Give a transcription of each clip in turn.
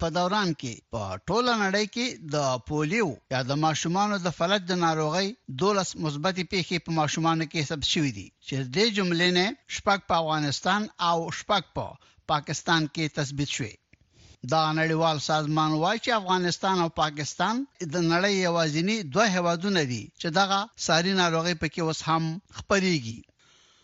په دوران کې په ټوله نړۍ کې د پولیو یا د ماشومانو د فلج د ناروغۍ 12 مثبتې پیښې په ماشومانو کې ثبت شوې دي چې د جملې نه شپږ په افغانستان او شپږ په پاکستان کې تثبیت شوې دا نړیوال سازمان وایي چې افغانستان او پاکستان د نړۍ یوازینی دوه هوادونه دي چې دغه ساري ناروغي پکې اوس هم خبريږي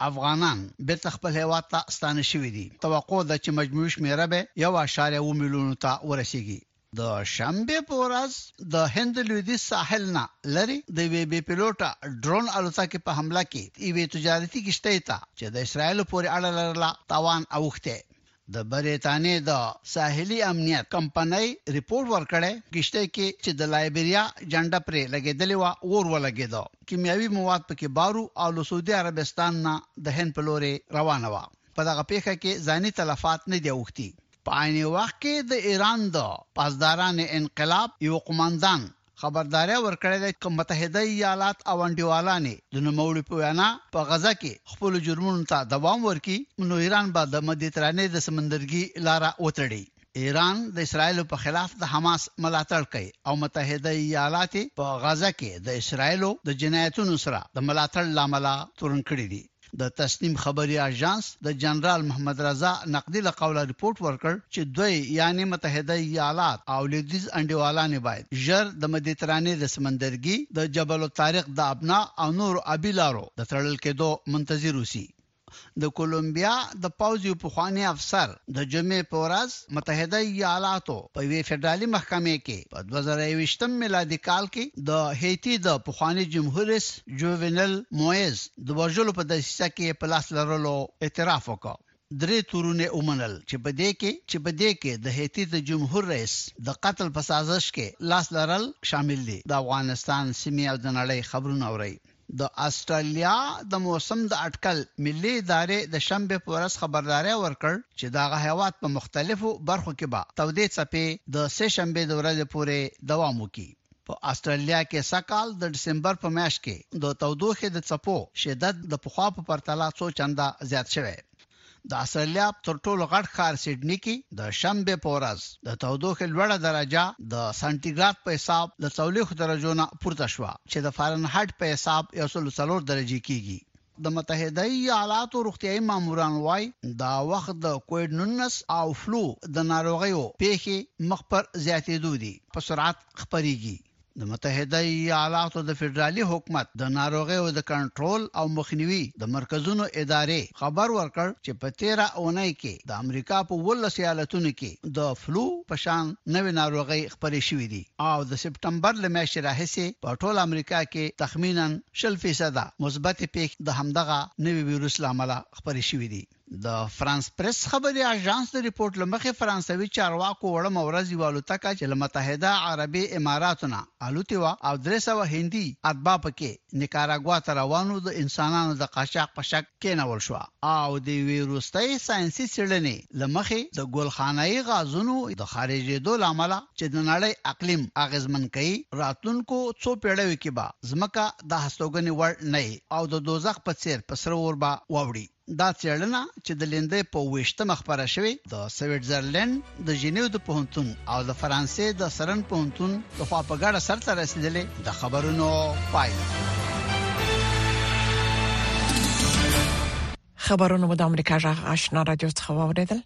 افغانان بیرته خپل هیواد ته ستانه شوي دي، توقع ده چې مجموعي شمیره به یو اعشاریه اووه میلیونو ته ورسیږي. د شنبې په ورځ د هند لویدیځ ساحل نه لرې د یوې بې پیلوټه ډرون الوتکې په حمله کې یوې تجارتي کښتۍ ته چې د اسراییلو پورې اړه لرله تاوان اوښتی. د برېتانې د ساحلي امنیت کمپنۍ رپورټ ورکړی، کښتۍ کې چې د لایبریا جنډه پرې لګېدلې وه، اور ولګېد، کیمیاوي مواد پکې بار و او له سعودي عربستان نه د هند په لورې روانه وه. په دغه پېښه کې ځاني تلفات نه دي اوښتي. په عین وخت کې د ایران د پاسداران انقلاب یوه قوماندان خبرداری ورکړی دی که متحده ایالات او انډیوالان یې د نوموړي په وینا په غزه کې خپلو جرمونو ته دوام ورکړي نو ایران به د مدیترانې د سمندرګي لاره وتړي ایران د اسرایل په خلاف د حماس ملاتړ کوي او متحده ایالات په غزه کې د اسرایل د جنایتونو سره د ملاتړ لامل تورن کړی دی د تسنیم خبري آژانس د جنرال محمد رضا نقدي له قوله رپورټ ورکړ چې دوی یانې متحده ایالات او لویدیځ انډیوالانې باید ژر د مدیترانې د سمندرګي د جبل الطارق د ابنا او نورو ابي لارو د تړل کېدو منتظر اوسي. د کولومبیا د پوځ یو پخوانی افسر د جمعې په ورځ متحده ایالاتو په یوې فدرالي محکمې کې په دوه زره یوویشتم میلادي کال کې د هیتي د پخواني جمهور رئیس جووینل مویز د وژلو په دسیسه کې په لاس لرلو اعتراف وکړ درې تورونه ومنل چې په دې کې چې په دې کې د هیتی د جمهور رئیس د قتل په سازش کې لاس لرل شامل دي د افغانستان سیمه او د نړۍ خبرونه اوري د استرالیا د موسم د اټکل ملي ادارې د شنبه په ورځ خبرداري ورکړ چې دا غهوات په مختلفو برخو کې به تودې څپې د سه شنبه د ورځې پورې دوام وکړي په اسټرالیا کې سږکال د ډسمبر په میاشت کې د تودوخې د څپو شدت د پخوا په پرتله څو چنده زیات شوی. د اسټرالیا تر ټولو غټ ښار سیډني کې د شنبې په ورځ د تودوخې لوړه درجه د سانټیګراد په حساب له څلوېښتو درجو نه پورته شوه چې د فارنهایټ په حساب یو سل څلور درجې کېږي. د متحده ایالاتو روغتیايي ماموران وايي، دا وخت د کویډ نولس او فلو د ناروغیو پېښې مخ پر زیاتېدو دي، په سرعت خپرېږي. د متحده ایالاتو د فدرالي حکومت د ناروغیو د کنټرول او مخنیوي د مرکزونو ادارې خبر ورکړ چې په تېره اونۍ کې د امریکا په اوولس ایالتونو کې د فلو په شان نوې ناروغۍ خپرې شوې دي. او د سپټمبر له میاشتې راهیسې په ټوله امریکا کې تخمیناً شل فیصده مثبتې پېښې د همدغه نوي ویروس له امله خپرې شوې دي. د فرانس پرس خبري اژانس د رپوټ له مخې فرانسوي چارواکو وړمه ورځ یوه الوتکه چې له متحده عربې اماراتو نه الوتې وه او درې سوه هندي اتباع په کې نیکاراګوا ته روانو د انسانانو د قاچاق په شک کېنول شوه او د یوې وروستۍ ساینسي څېړنې له مخې د ګلخانهيي غازونو د خارجېدو له امله چې د نړۍ اقلیم اغېزمن کوي، راتلونکو څو پېړیو کې به ځمکه د هستوګنې وړ نه او د دوزخ په څېر په سره اور به واوړي. دا څېړنه چې د لیندۍ په ویشتمه خبره شوې د سویټزرلند د جنیو د پوهنتون او د فرانسې د سرن پوهنتون لخوا په ګډه سرته رسیدلې د خبرونو پایله خبرونه د امریکا جغ آشنا رادیو څخه واوریدل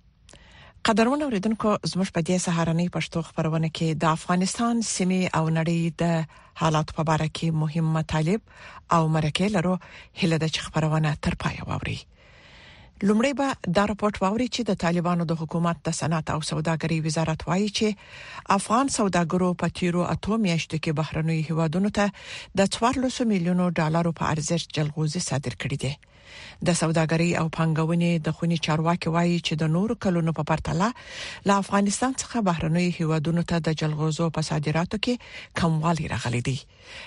قدرمن اوریدونکو زموږ په دې سهارنۍ پښتو خبرونه کې د افغانستان سیمه او نړۍ د حالات په اړه کې مهم مطالب او مرکه لرو هله د خبرونه تر پای ووري لومړی به دا راپورټ ووري چې د طالبانو د حکومت د صنعت او سوداګرۍ وزارت وایي چې افغان سوداګرو په تیرو اتو میاشتو کې بهرنوي هیوادونو ته د 14 میلیونو ډالرو په ارزښت جلغوزي صادر کړي دي د سوداګرۍ او پنګونې د خونی چارواکي وایي چې د نورو کلونو په پرتله له افغانستان څخه بهرنوي هیوادونو ته د جلغوزو په صادراتو کې کموالی راغلی دی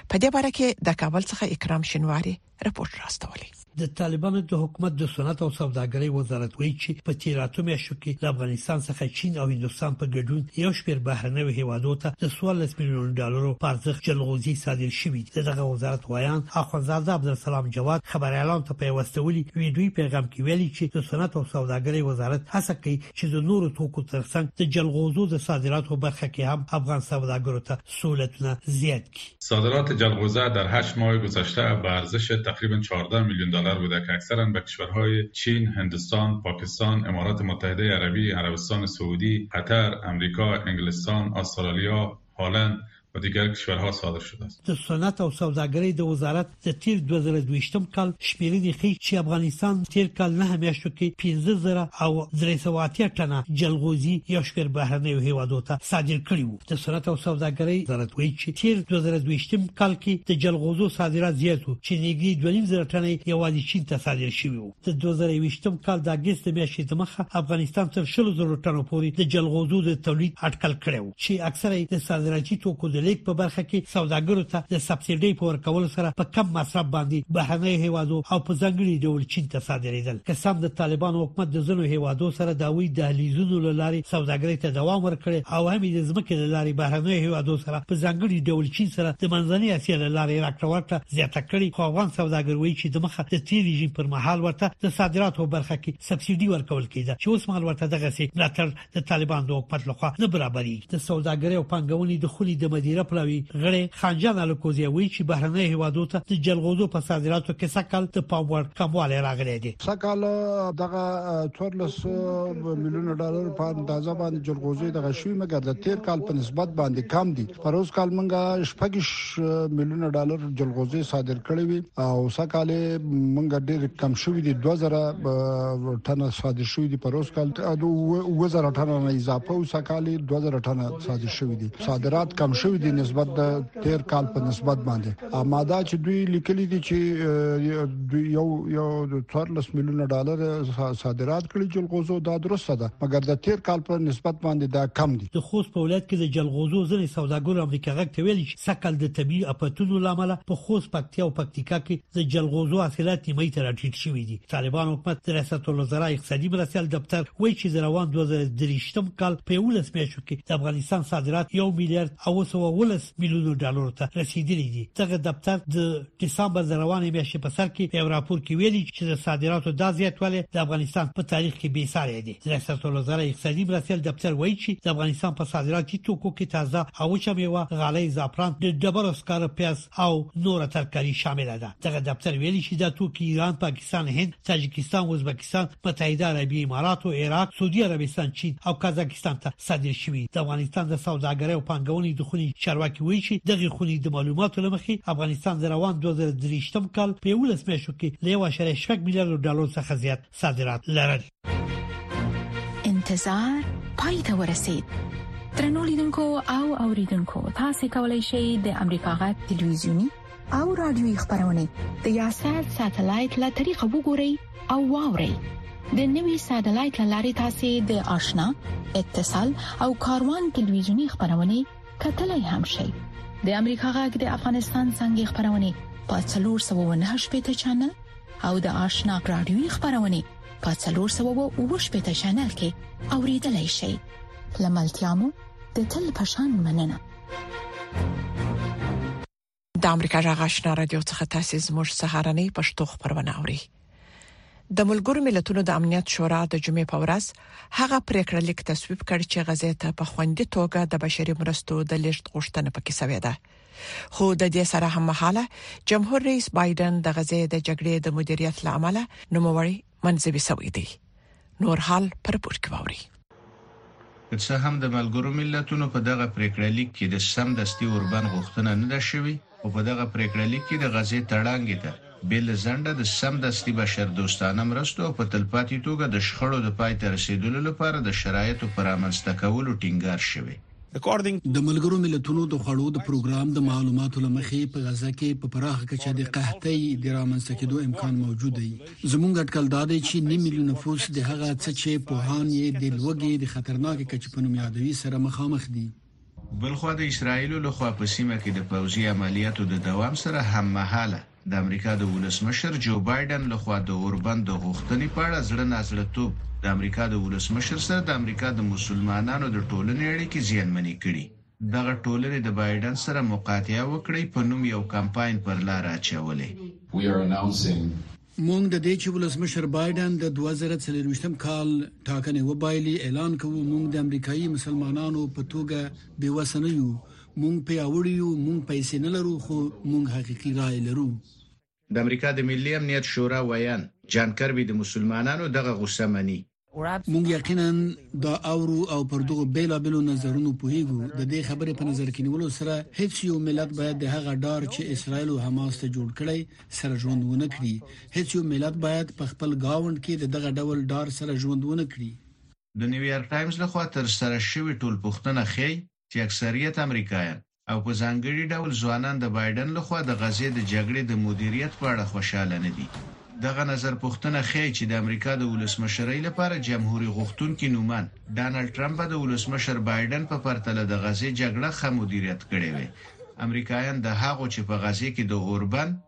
په دې اړه کې د کابل څخه اکرام شینواری رپورت راستولی د طالبانو د حکومت د صنعت او سوداګرۍ وزارت وایي چې په تیراتو میاشتو کې له افغانستان څخه چین او هندستان په ګډون یو شمېر بهرنیو هیوادو ته د 14 میلیون ډالرو په ارزښت جلغوزي صادر شوي د دغه وزارت ویاند اخوندزاده عبدالسلام جواد خبريالانو ته په یو استولي ویډیوي پیغام کې ویلي چې د صنعت او سوداګرۍ وزارت هڅه کوي چې د نورو توکو ترڅنګ د جلغوزو د صادراتو برخه کې هم افغان سوداګرو ته سہولتونه زیات کړي صادرات جلغوزه در 8 ماه گذشته به ارزش تقریبا 14 میلیون دلار بوده که اکثرا به کشورهای چین، هندستان، پاکستان، امارات متحده عربی، عربستان سعودی، قطر، امریکا، انگلستان، استرالیا، هالند و دیگر کشورها صادر شده است. د صنعت او سوداګرۍ د وزارت د تیر دوه زره دویشتم کال شمېرنې ښیي چې افغانستان تیر کال نهه میاشتو کې پنځه زره او درې سوه اتیا ټنه جلغوزي یو شمېر بهرنیو هېوادو ته صادر کړي وو. د صنعت او سوداګرۍ وزارت وایي چې تیر دوه زره دویشتم کال کې د جلغوزو صادرات زیات وو چې نږدې دوه نیم زره ټنه یې یوازې چین ته صادر شوي وو. د 2020 کال د اگست د میاشتې د مخه افغانستان تر شلو زرو ټنو پورې د جلغوزو د تولید اټکل کړی و چې اکثره د صادراتي توکو د لیک په برخه کې سوداګرو ته د سبسیډي په ورکولو سره په کم مصرف باندې بهرنۍ هیوادو او په ځنګړي ډول چین ته صادریدل که سم د طالبانو حکومت د زنو هیوادو سره د وی د هلیزونو لاري سوداګرۍ ته دوام ورکړي او هم د ځمکې لاري بهرنۍ هیوادو سره په ځنګړي ډول چین سره د منځنۍ اسیا لاري راکړه ورکړه زیاته کړې، خو افغان سوداګر وایي چې دمخه د تېر رژیم پر مهال ورته د صادراتو په برخه کې سبسیډي ورکول کېده چې اوسمهال ورته دغسې ملاتړ د طالبانو د حکومت لخوا نه برابرېږي. د سوداګرۍ او پانګونې د خونې د مدیره پلاوي غړی خان جان الکوزی وایي چې بهرنیو هېوادو ته د جلغوزو په صادراتو کې سږکال د پام وړ کموالی راغلی دی. سږکال دغه څوارلس میلیونه ډالر په اندازه باندې جلغوزې دغه شوي مګر د تېر کال په نسبت باندې کم دي. پروس کال مونږه شپږش میلیون ډالر جلغوزي صادر کړې وي او سکهال مونږه ډېر کم شوې دي 2000 ټن صادر شوې دي پروس کال 2000 ټن نه اضافه او سکهال 2000 ټن صادر شوې دي صادرات کم شوې دي نسبت د تیر کال په نسبت باندې اما دا چې دوی لیکلي دي چې یو یو د 14 میلیون ډالر صادرات کړي جلغوزو دا درسته ده مګر د تیر کال په نسبت باندې دا کم دي د خوست په ولایت کې د جلغوزو ځینې سوداګرو امریکا غږ ته ویلي چې سکل د طبي اپتونو لامل په خوست پکتیا او پکتیکا کې د جلغوزو حاصلات نیمه ته راټیټ شوی دي طالبان حکومت د ریاست الوزرا اقتصادي مرستیال دفتر وایي چې د روان 2023 کال په 11 میاشتو کې د افغانستان صادرات 1 میلیارډ او 119 میلیونو ډالرو ته رسیدلي دي دغه دفتر د دسمبر د روانې میاشتې په سر کې یو راپور کې ویلي چې د صادراتو دا زیاتوالی د افغانستان په تاریخ کې بې ساري دي ریاست الوزرا اقتصادي مرستیال دفتر وایي چې د افغانستان په صادراتي توکو کې تازه او وچه میوه غالۍ زعفران د ډبرو سکاره پیاز او نور ترکاري شامل ده دغه دفتر ویلي چې دا توکي ایران پاکستان هند تاجکستان ازبکستان پاکستان، متحده عربي اماراتو، عراق، سعودي عربستان، چین او قزاقستان ته صادر شوي دي. د افغانستان د سوداګرۍ او پانګونې د خونې چارواکي وايي چې دغې خونې د معلوماتو له مخې افغانستان د روان دوه زره درې ویشت کال په یوولس میاشتو کې له یو اعشاریه شپږ میلیارد ډالرو څخه زیات صادرات لرل. انتظار پای ته ورسید. درنو لیدونکو او اوریدونکو تاسو کولی شئ د امریکا غږ ټلویزیونی او رادیوي خبرونه د یاشر ساتلایت له طریقو وګورئ او واورئ د نوي ساتلایت لارې تاسو د آشنا اتصال او کاروان ټلویزیونی خبرونه کتلای هم شئ د امریکا غږ د افغانستان څنګه خبرونه په 309 پټ چنل او د آشنا رادیوي خبرونه په 309 پټ چنل کې اوریدلای شئ لملتيامو د تل پشان مننه د امریکا جغ آشنا رادیو څخه تاسو زموږ سهارنۍ پښتو خبرونه اورئ د ملګرو ملتونو د امنیت شورا د جمعې په ورځ هغه پریکړه لیک تصویب کړ چې غزې ته په خوندي توګه د بشري مرستو د لیږد غوښتنه پکې شوې ده خو د دې سره هم مهاله جمهور رئیس بایدن د غزې د جګړې د مدیریت لامل نوموړی منځوي شوی دی نور حال پر پور کې واوري که څه هم د ملګرو ملتونو په دغه پریکړه لیک کې د سمدستي اوربند غوښتنه نه ده شوې خو په دغه پریکړه لیک کې د غزې تړانګې ته بې له ځنډه د سمدستي بشردوستانه مرستو او په تلپاتې توګه د شخړو د پای ته رسېدلو لپاره د شرایطو په رامنځته کولو ټینګار شوی. د ملګرو ملتونو د خوړو د پروګرام د معلوماتو لمخې په غزه کې په پراخه کچه د قحطۍ د رامنځته کېدو امکان موجود دی زموږ اټکل دا دی چې نیم میلیون نفوس د هغه څه چې په هان یې د لوګي د خطرناک کچې په نوم یادوي سره مخامخ دي بلخوا د اسرایل له خوا په سیمه کې د پوځي عملیاتو د دوام سره هممهاله د امریکا د ولسمشر جو بایډن له خوا د اوربند د غوښتنې په اړه زړه نازړه توب د امریکا د ولسمشر سره د امریکا د مسلمانانو د ټولنې اړیکې زیانمنې کړي. دغه ټولنې د بایډن سره مقاطعه وکړئ په نوم یو کمپاین پر لاره اچولی. We are announcing. موږ د دې چې ولسمشر بایډن د دوه زره څلرویشتم کال ټاکنې وبایلي اعلان کوو، موږ د امریکايي مسلمانانو په توګه بې وسه نه یو، مونږ پیاوړي یو، مونږ پیسې نه لرو، خو مونږ حقیقي رایې لرو. د امریکا د ملي امنیت شورا ویاند جان کربي د مسلمانانو دغه غوسه مني. مونږ یقینا دا اورو او پر دغو بېلابېلو نظرونو پوهېږو. د دې خبرې په نظر کې نیولو سره، هېڅ یو ملت باید د هغه ډار چې اسراییل او حماس ته جوړ کړی، سره ژوند ونه کړي. هېڅ یو ملت باید په خپل ګاونډ کې د دغه ډول ډار سره ژوند ونه کړي. د نیویارک ټایمز لخوا ترسره شوې ټولپوښتنه ښيي، چې اکثریت امریکایان او په ځانګړي ډول ځوانان د بایډن له خوا د غزې د جګړې د مدیریت په اړه خوشاله نه دي. دغه نظرپوښتنه ښیې چې د امریکا د ولسمشرۍ لپاره جمهوري غوښتونکي نوماند ډانلډ ټرمپ به د ولسمشر بایډن په پرتله د غزې جګړه ښه مدیریت کړې وی. امریکایان د هغو چې په غزې کې د اوربند،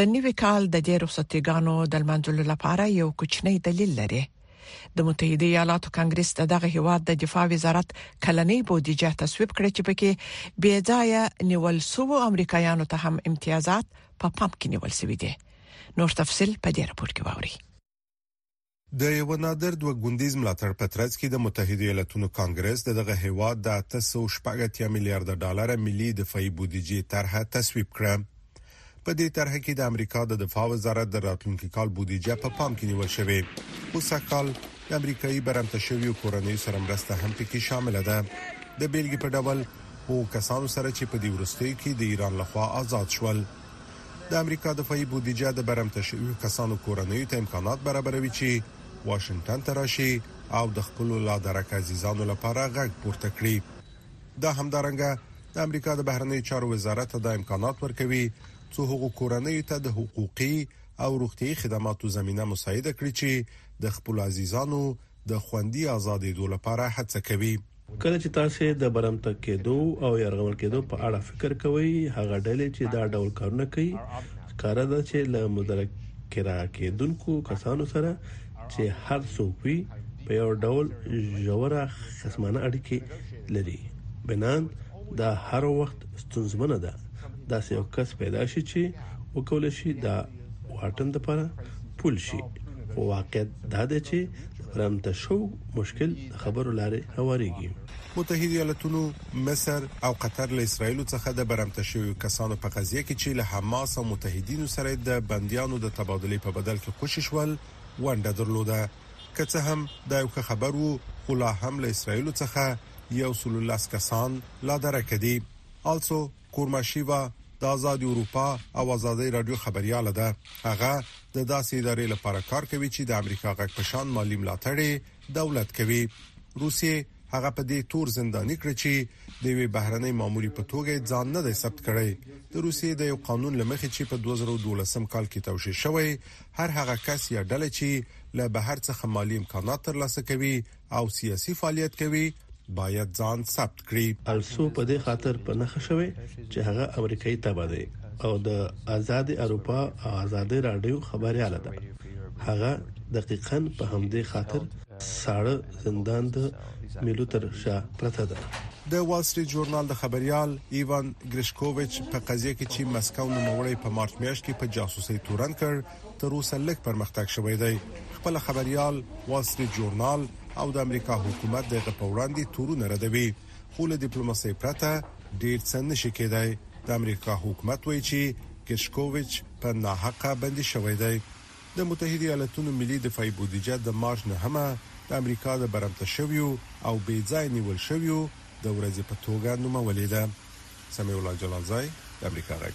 د نوي کال د دې رخصتیګانو د لمانځلو لپاره یو کوچنی دلیل لري د متحده ایالاتو کانګرس د دغه هیواد د دفاع وزارت کلنۍ بودیجه تصویب کړې چې پکې بې ځایه نیول شو امریکایانو ته هم امتیازات په پام کې نیول شوی دي نور تفصيل په دې راپور کې واوري د یوه نادر دوه ګوندیز ملاتړ په ترڅ کې د متحدو ایالتونو کانګرس د دغه هیواد د 880 میلیارډ ډالر ملي دفاعي بودیجې طرحه تصویب کړه. په دې طرحه کې د امریکا د دفاع وزارت د راتلونکي کال بودیجه په پام کې نیول شوې او سږکال د امریکایي برمته شویو کورنیو سره مرسته هم پکې شامله ده. د بیلګې په ډول هغو کسانو سره چې په دې وروستیو کې د ایران لخوا آزاد شول. د امریکا دفاعي بودیجه د برمته شویو کسانو کورنیو ته امکانات برابروي چې واشنګټن ته راشي او د خپل لا درک عزیزانو لپاره غږ پورته کړي دا همدارنګه د امریکا د بهرنیو چارو وزارت دا امکانات ورکوي څو هغو کورنیو ته د حقوقي او روغتيي خدماتو زمينه مساعده کړي چې د خپل عزیزانو د خوندي آزادېدو لپاره هڅه کوي کله چې تاسې د برمته کېدو او یرغمل کېدو په اړه فکر کوئ، هغه ډلې چې دا ډول کارونه کوي، ښکاره ده چې له مذکره کېدونکو کسانو سره چې هر څوک وي، په یو ډول ژوره خصمانه اړیکې لري. بناً دا هر وخت ستونزمنه ده، داسې یو کس پیدا شي چې وکولای شي دا. واټن لپاره پول شي خو واقعیت دا دی چې رامنځته شو مشکل د خبرو لارې هواريږي متحده ایالاتونو مصر او قطر له اسرایل څخه د برمته شویو کسانو په قضیه کې چې له حماس او متحدینو سره د بندیانو د تبادلې په بدل کې خوشی شول ونډه درلوده که څه هم دا یو خبر وو خو لا هم له اسرایل څخه یو سل لس کسان لا درکه دي also کورماشیوا د ازادې اروپا او ازادۍ رادیو خبرياله ده هغه د داسې ادارې لپاره کار کوي چې د امریکا غږ په شان مالی ملاتړ دولت کوي روسیه هغه په دې تور زنداني کړ چې د وی بهرنۍ ماموري په توګه ځان نه دی ثبت کړی د روسیې د یو قانون لمخې چې په 2012 کال کې توشیح شوی هر هغه کس یا ډله چې له بهر څخه مالی امکانات ترلاسه کوي او سیاسي فعالیت کوي باید ځان ثبت کړي السو په دې خاطر په نخښه شوی چې هغه امریکایي تبع دی او د ازادې اروپا او ازادې راډیو خبریاله ده هغه دقیقاً په همدې خاطر ساړه زندان د میلو تر شا پرته ده د وال سټریټ ژورنال د خبریال ایوان ګریشکوویچ په قضیه کې چې مسکو نوموړی په مارچ میاشت کې په جاسوسۍ تورن کړ تر اوسه لږ پرمختګ شوی دی. خپله خبریال وال سټریټ ژورنال او د امریکا حکومت د هغه په وړاندې تورونه ردوي، خو له ډیپلوماسۍ پرته ډیر څه نه شي کیدای. د امریکا حکومت وایي چې ګرشکوویچ په ناحقه بندي شوی دی. د متحدو ایالتونو ملي دفاعي بودجه د مارچ نهمه د امریکا د برمته شویو او بې ځایه نیول شویو د ورځې په توګه نومولې ده. سمیع الله جلالزی، د امریکا غږ.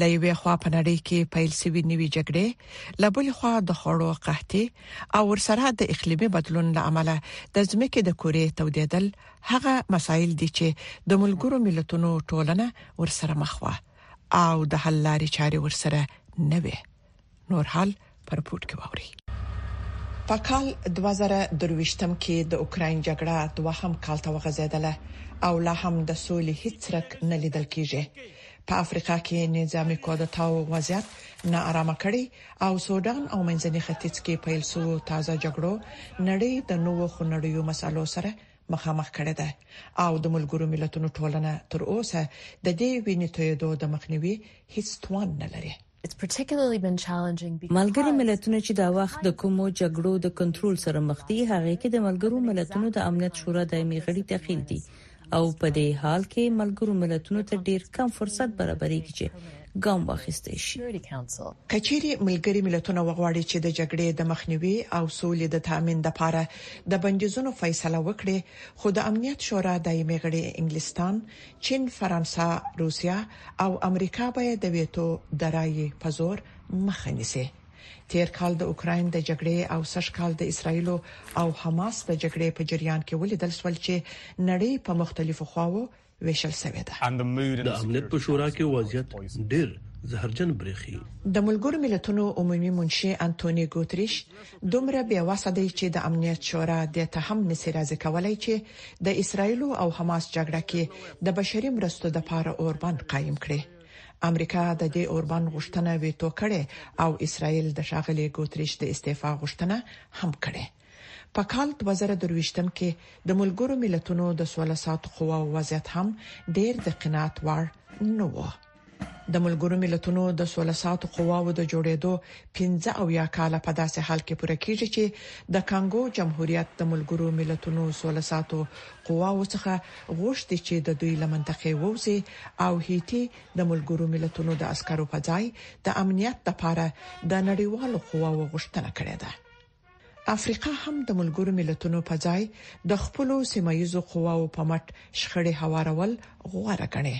له یوې خوا په نړۍ کې پیل شوې نوې جګړې له بلې خوا د خوړو قحطي او ورسره د اقليمي بدلون له امله د ځمکې د کورې تودېدل هغه مسایل دي چې د ملګرو ملتونو ټولنه ورسره مخ وه او د حل لارې چارې ورسره نه وي نور حال پر پورت کې ووري په کال 2023م کې د اوکرين جګړه دوهم کال ته وغځیدله او لا هم د سولې هیڅ رک نه لیدل کیږي په افریقا کې نظامی کودتا او وضعیت نا آرام کړي او سودان او منځني ختیځ کې پیل سو تازه جګړو نړۍ د نوو خنړیو مسالو سره مخامخ کړي ده او د ملګرو ملتونو ټولنه تر اوسه د دې وینې تویدو د مخنیوي هیڅ توان نه لري ملګري ملتونه چې دا وخت د کومو جګړو د کنټرول سره مخ دي هغه کې د ملګرو ملتونو د امنیت شورا دایمي غړي دخیل دي او په دې حال کې ملګرو ملتونو ته ډیر کم فرصت برابرېږي چې ګام واخیستي شي کچيري ملګري ملتونه وغواړي چې د جګړې د مخنیوي او سولې د تامین لپاره د بندیزونو فیصله وکړي خو د امنیت شورا دایمي غړي انګلستان، چین، فرانسه، روسیا او امریکا به یې د ویتو د رایې په زور مخه نیسي. تیر کال د اوکراین د جګړې او سږ کال د اسراییل او حماس د جګړې په جریان کې ولیدل شول چې نړۍ په مختلفو خواوو ویشل شوې ده. د امنیت په شورا کې وضعیت ډیر زهرجن بریښي. د ملګرو ملتونو عمومي منشي انتوني ګوتریش دومره بې وسه دی چې د امنیت شورا دې ته هم نشي راضي کولای چې د اسرایل او حماس جګړه کې د بشري مرستو لپاره اوربند قایم کړي. امریکا د دې اوربند غوښتنه ویتو کړې او اسرایل د ښاغلي ګوتریش د استعفا غوښتنه هم کړې. په کال دوه زره درویشتم کې د ملګرو ملتونو د سوله ساتو قواو وضعیت هم ډیر د قناعت وړ نه و. د ملګرو ملتونو د سوله ساتو قواو د جوړېدو 15 او یا کال په داسې حال کې پوره کیږي چې د کانګو جمهوریت د ملګرو ملتونو سوله ساتو قواو څخه غوښتي چې د دوی لمنطقه ووزي او هیتی د ملګرو ملتونو د عسکرو په ځای د امنیت لپاره د نړیوالو قواو غوښتنه کړې ده افریقا هم د ملګرو ملتونو په ځای د خپلو سیمه ییزو قواوو په مټ شخړې هوارول غوره ګڼي.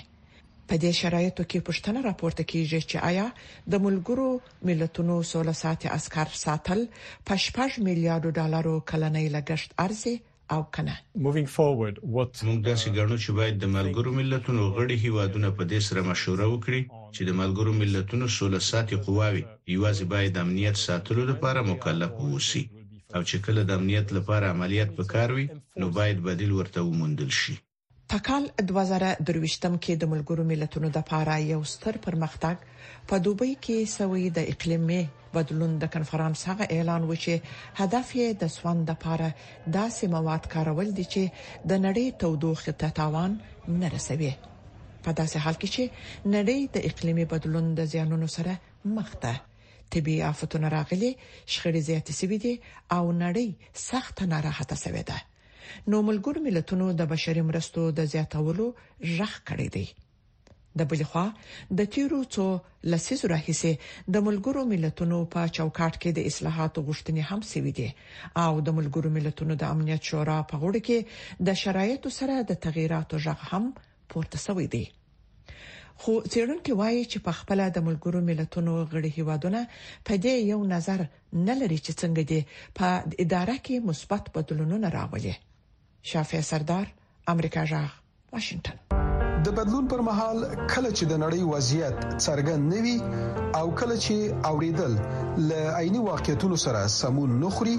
په دې شرایطو کې پوښتنه راپورته کیږي چې ایا د ملګرو ملتونو سوله ساتي عسکر ساتل په شپږ میلیارډ ډالرو کلنی لګښت ارزي؟ او کنه موږ داسې ګڼو چې باید د ملګرو ملتونو غړي هیوادونه په دې سره مشوره وکړي چې د ملګرو ملتونو سوله ساتي قواوې یوازې باید امنیت ساتلو لپاره مکلف واوسي او چې کله د امنیت لپاره عملیات پکار وي نو باید بدیل ورته وموندل شي. په کال دوه زره درویشتم کې د ملګرو ملتونو لپاره یو ستر پرمختګ په دوبۍ کې سوی د اقلیمي بدلون د کنفرانس هغه اعلان و چې هدف یې د سون لپاره داسې مواد کارول دي چې د نړۍ تودوخې ته تاوان نه رسوي په داسې حال کې چې نړۍ د اقلیمي بدلون د زیانونو سره مخ ده طبي آفتونه راغلي شخړې زیاتې شوې دي او نړۍ سخت ناراحته شوې ده نو ملګرو ملتونو د بشري مرستو د زیاتولو غږ کړی دی د بل خوا د تیرو څو لسیزو راهیسې د ملګرو ملتونو په چوکاټ کې د اصلاحات غوښتنې هم سوي دي او د ملګرو ملتونو د امنیت شورا په غړو کې د شرایطو سره د تغیراتو غږ هم پورته سوی دی خو څېړونکي وایي چې په خپل د ملګرو ملتونو غړي هیوادونه په دې یو نظر نه لري چې څنګه دي په اداره کې مثبت بدلونونه راولي شافع سردار امریکا جاغ واشنگټن د بدلون پر مهال کله چې د نړۍ وضعیت څرګند نه وي او کله چې اوریدل ل عیني واقعیتونو سره سمون نخري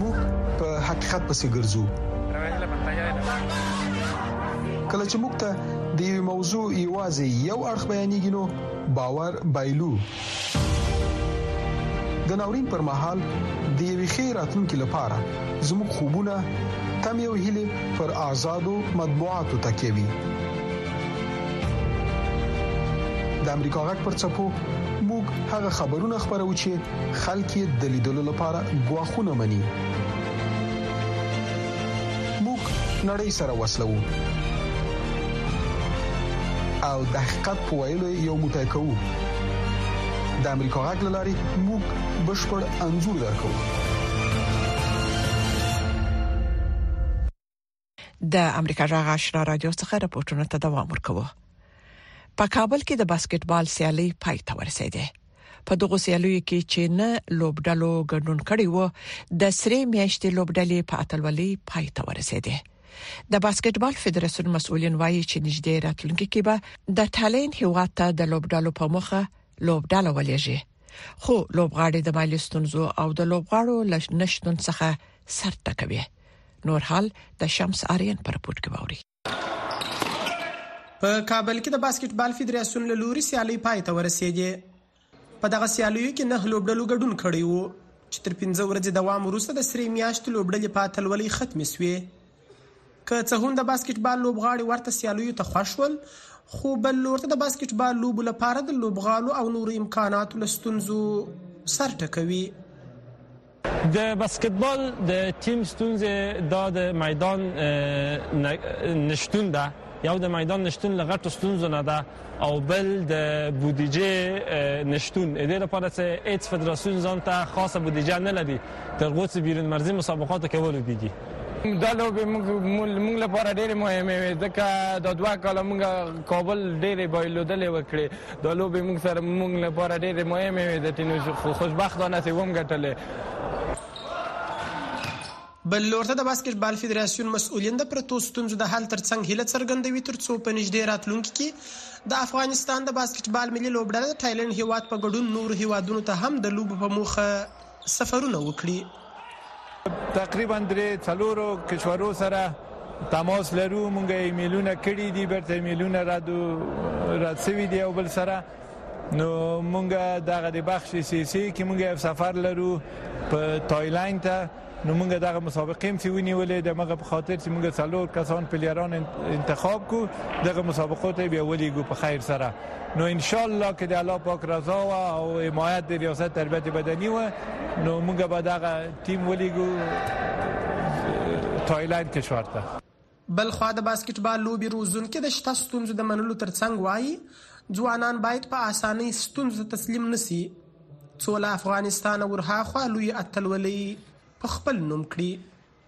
موږ په حقیقت پسې ګرځو کله چې موږ ته د یو موضوع یوازې یو اړخ بیانېږي نو باور بایلو د ناورین پر مهال د یوې ښې راتلونکې لپاره زموږ خوبونه تم یو هلي پر آزادو مطبوعاتو تکیه وي د امریکا غږ پر چپو موږ هغه خبرونه خبرو چې خلک یې د لیدلو لپاره غواخونه مني موږ نړۍ سره وسلو او د حقیقت په ویلو یو موټی کوو د امریکا غږ لاري موږ بشپړ انزور درکو د امریکا جغ آشنا رادیو څخه راپورټونه ته دوام ورکوي په کابل کې د باسکټبال سیالي پای ته ورسېده په دغه سیالیو کې چې نه لوبډلو ګډون کړی وو د سری میاشتې لوبډلې په اتلولۍ پای ته ورسېده د باسکټبال فدراسیون مسؤلین وایي چې نږدې راتلونکي کې به د ټالین هیواد ته د لوبډلو په مخه لوبډله ولېږي خو لوبغاړي د مالي ستونزو او د لوبغاړو لښنشتون څخه سرټکوي نور حال د شمس آرین پر پورت کوي په کابل کې د باسکټبال فدراسیون له لوري سیالي پای ته ورسېږي په دغه سیالیو کې نه لوبډلو ګډون کړی وو چې تر 15 ورځې دوام وروسته د سری میاشت لوبډلې په اتلولۍ ختمې شوې که څه هم د باسکټبال لوبغاړي ورته سیالیو ته خوښ ول خو بل لور ته د باسکټبال لوبو لپاره د لوبغالو او نورو امکاناتو له ستونزو سر ټکوي د باسکټبال د ټیم ستونزه دا د میدان نشتون ده یو د میدان نشتون لغټو ستونزو نه ده او بل د بودیجه نشتون د دې لپاره چې هیڅ فدراسیون ځان ته خاصه بودیجه نه لري تر غوڅ بیرون مرزي مسابقاتو کې ولوبېږي دا لوبې موږ لپاره ډېرې مهمې وې ځکه دا دوه کاله موږ کابل ډېرې بایلودلې وکړې دا لوبې موږ سره موږ لپاره ډېرې مهمې وې د ټینو خو خوشبختانه سې وم ګټلې بل لور ته د باسکټبال فدراسیون مسؤلین د پرتو ستونزو د حل ترڅنګ هیله څرګندوي ترڅو په نږدې راتلونکي کې د افغانستان د باسکټبال ملي لوبډله د تایلند هیواد په ګډون نورو هیوادونو ته هم د لوبو په موخه سفرونه وکړي تقریبا درې څلورو کشورو سره تماس لرو مونږه ایمیلونه کړی دي برته ایمیلونه رادو راتسوي دي او بل سره نو مونږه دغه د بخش سی سی کې مونږه سفر لرو په تایلند ته نو مونږه دغه مسابقه هم سیونی ولې د مغه په خاطر چې مونږه څلور کسان پلیران انتخاب کو دغه مسابقه ته بیا ولې ګو په خیر سره نو ان شاء الله کې د الله پاک رضا او حمایت د ریاست تربیت بدني و نو موږ به دغه ټیم ولېګو تایلند کشور ته بل خو د باسکټبال لوبي روزونکو د شته ستونزو د منلو ترڅنګ وایي ځوانان باید په اسانۍ ستونزو تسلیم نسی څو له افغانستان ورهاخوا لوی اتلولۍ په خپل نوم کړي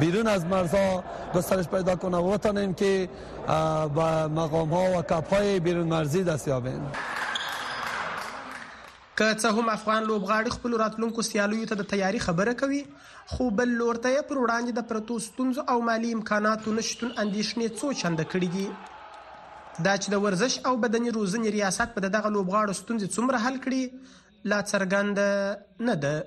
بیرون از مرزا گسترش پیدا کنه و وطنیم که به مقام ها و کپ های بیرون مرزی دست یابیم که څه هم افغان لوبغاړي خپلو راتلونکو سیالیو ته د تیاري خبره کوي، خو بل لور ته یې پر وړاندې د پرتو ستونزو او مالي امکاناتو نه شتون اندېښنې څو چنده کړي دي. دا چې د ورزش او بدني روزنې ریاست به د دغه لوبغاړو ستونزې څومره حل کړي، لا څرګنده نه ده.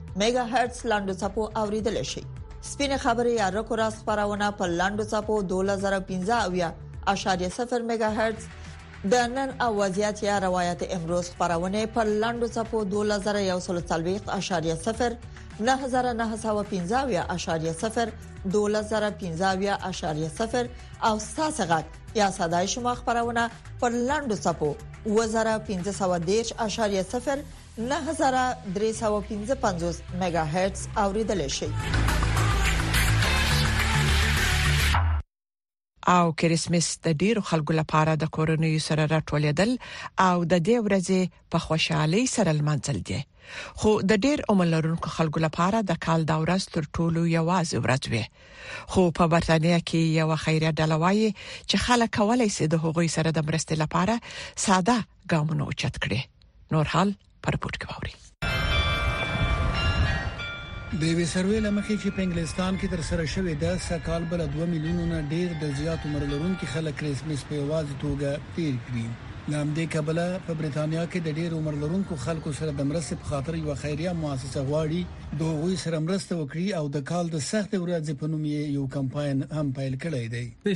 میگا هرتز لاندو چپو اوریدل شي سپینه خبره یا رکو راس خبرونه په لاندو چپو 2015.0 میگا هرتز د نن او وضعیت یا روایت امروز خبرونه په لاندو چپو 2041.0 9915.0 2015.0 او ساسه غټ یا صداي شما خبرونه پر لاندو صفو 2015.0 نهه زره درې سوه پنځه پنځوس میګا هرتز اوریدلی شئ. او کریسمس د ډیرو خلکو لپاره د کورنیو سره راټولیدل او د دې ورځې په خوشحالۍ سره لمانځل دي خو د ډیر عمر لرونکو خلکو لپاره د کال دا ورځ تر ټولو یوازې ورځ وي خو په برتانیا کې یو خیریه ډله وایي چې خلک کولای شي د هغوی سره د مرستې لپاره ساده ګامونه اوچت کړي نور حال پر پورت کوي د وی سروې لمخې چې په انګلستان کې تر سره شوې ده سکهال بل 2 میلیونو نه ډیر د زیات عمر لرونکو خلک کریسمس په یوازې توګه تیر کړي لامدې کبله په بریتانیا کې د ډیر عمر لرونکو خلکو سره د مرستې په خاطر یو خیریه مؤسسه غواړي د غوي سره مرسته وکړي او د کال د سخت ورځې په نوم یو کمپاین هم پیل کړی دی په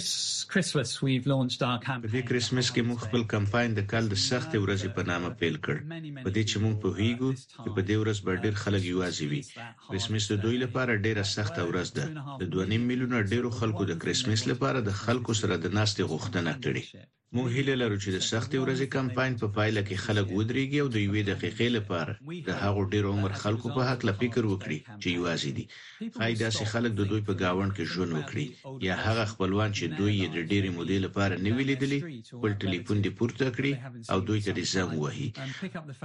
دې کرسمس کې موږ خپل کمپاین د کال د سختې ورځې په نامه پیل کړ، په دې چې موږ پوهیږو چې په دې ورځ به ډیر خلک یوازې وي. کرسمس د دوی لپاره ډیره سخته ورځ ده. د دوه نیم میلیونه ډیرو خلکو د کرسمس لپاره د خلکو سره د ناستې غوښتنه کړې. موږ هیله لرو چې د سختې ورځې کمپاین په پایله کې خلک ودریږي او د یوې دقیقې لپاره د هغو ډېر عمر خلکو په هکله فکر وکړي چې یوازې دي. ښايي داسې خلک د دوی په ګاونډ کې ژوند وکړي یا هغه خپلوان چې دوی یې د ډېرې مودې لپاره نه وي لیدلي خپل ټلیفون دې پورته کړي او دوی ته دې زنګ ووهي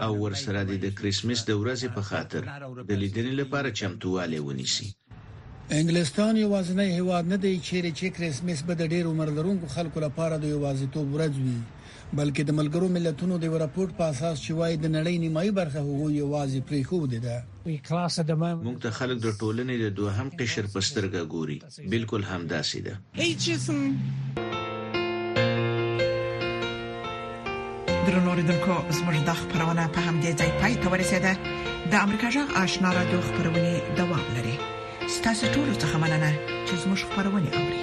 او ورسره دې د کریسمس د ورځې په خاطر د لیدنې لپاره چمتووالی ونیسي. انګلستان یوازینی هېواد نه دی چیرې چې کرسمس به د ډېر عمر لرونکو خلکو لپاره د یوازیتوب ورځ وي، بلکې د ملګرو ملتونو د یوه رپوټ په اساس چې وايي د نړۍ نیمايي برخه هغوی یوازې پرېښودې ده. موږ ته خلک د ټولنې د دوهم قشر په سترګه ګوري، بلکل همداسې ده. درنو ریدونکو زموږ د خبرونه په همدې ځای پای ته ورسیده د امریکا جغ آشنا را دوه خبرونه دوام لري ستاسو ټول څه مننه چې زموږ خبرونه اوري